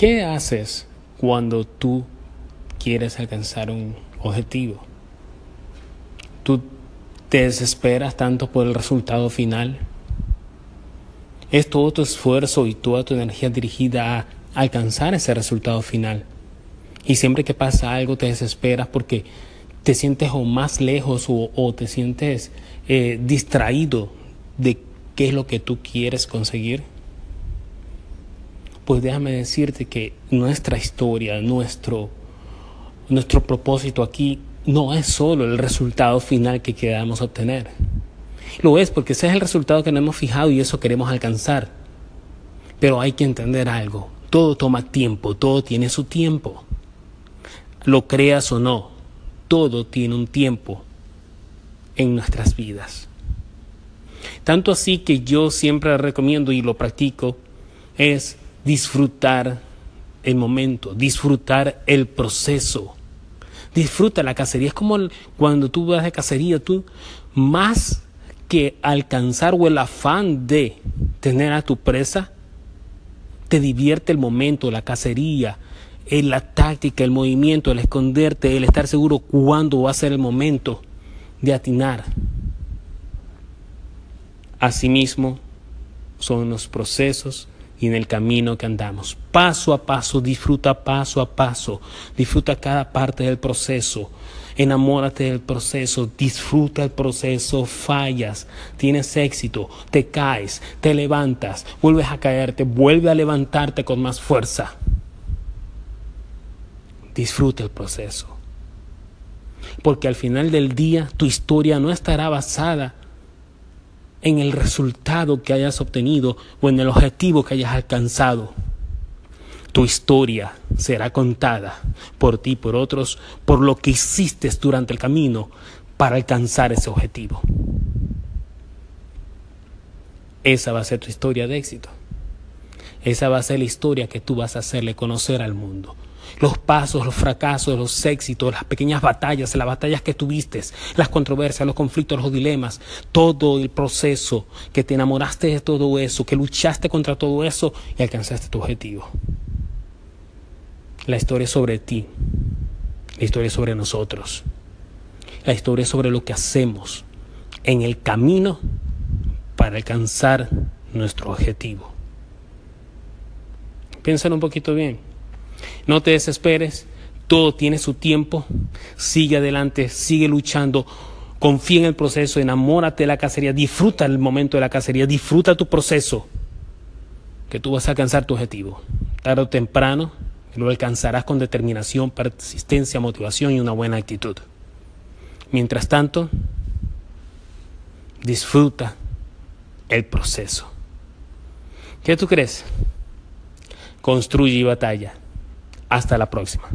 ¿Qué haces cuando tú quieres alcanzar un objetivo? ¿Tú te desesperas tanto por el resultado final? ¿Es todo tu esfuerzo y toda tu energía dirigida a alcanzar ese resultado final? Y siempre que pasa algo te desesperas porque te sientes o más lejos o, te sientes eh, distraído de qué es lo que tú quieres conseguir. Pues déjame decirte que nuestra historia, nuestro, nuestro propósito aquí no es solo el resultado final que queramos obtener. Lo es porque ese es el resultado que nos hemos fijado y eso queremos alcanzar. Pero hay que entender algo. Todo toma tiempo, todo tiene su tiempo. Lo creas o no, todo tiene un tiempo en nuestras vidas. Tanto así que yo siempre recomiendo y lo practico es disfrutar el momento, disfrutar el proceso. Disfruta la cacería. Es como cuando tú vas de cacería, tú más que alcanzar o el afán de tener a tu presa, te divierte el momento, la cacería, la táctica, el movimiento, el esconderte, el estar seguro cuándo va a ser el momento de atinar. Asimismo, son los procesos y en el camino que andamos. Paso a paso, disfruta paso a paso, disfruta cada parte del proceso. Enamórate del proceso, disfruta el proceso, fallas, tienes éxito, te caes, te levantas, vuelves a caerte, vuelve a levantarte con más fuerza. Disfruta el proceso. Porque al final del día tu historia no estará basada en el resultado que hayas obtenido o en el objetivo que hayas alcanzado. Tu historia será contada por ti y por otros por lo que hiciste durante el camino para alcanzar ese objetivo. Esa va a ser tu historia de éxito. Esa va a ser la historia que tú vas a hacerle conocer al mundo los pasos, los fracasos, los éxitos, las pequeñas batallas, las batallas que tuviste, las controversias, los conflictos, los dilemas, todo el proceso, que te enamoraste de todo eso, que luchaste contra todo eso y alcanzaste tu objetivo. La historia es sobre ti, la historia es sobre nosotros, la historia es sobre lo que hacemos en el camino para alcanzar nuestro objetivo. Piénsalo un poquito bien. No te desesperes, todo tiene su tiempo, sigue adelante, sigue luchando, confía en el proceso, enamórate de la cacería, disfruta el momento de la cacería, disfruta tu proceso, que tú vas a alcanzar tu objetivo. Tarde o temprano lo alcanzarás con determinación, persistencia, motivación y una buena actitud. Mientras tanto, disfruta el proceso. ¿Qué tú crees? Construye y batalla. Hasta la próxima.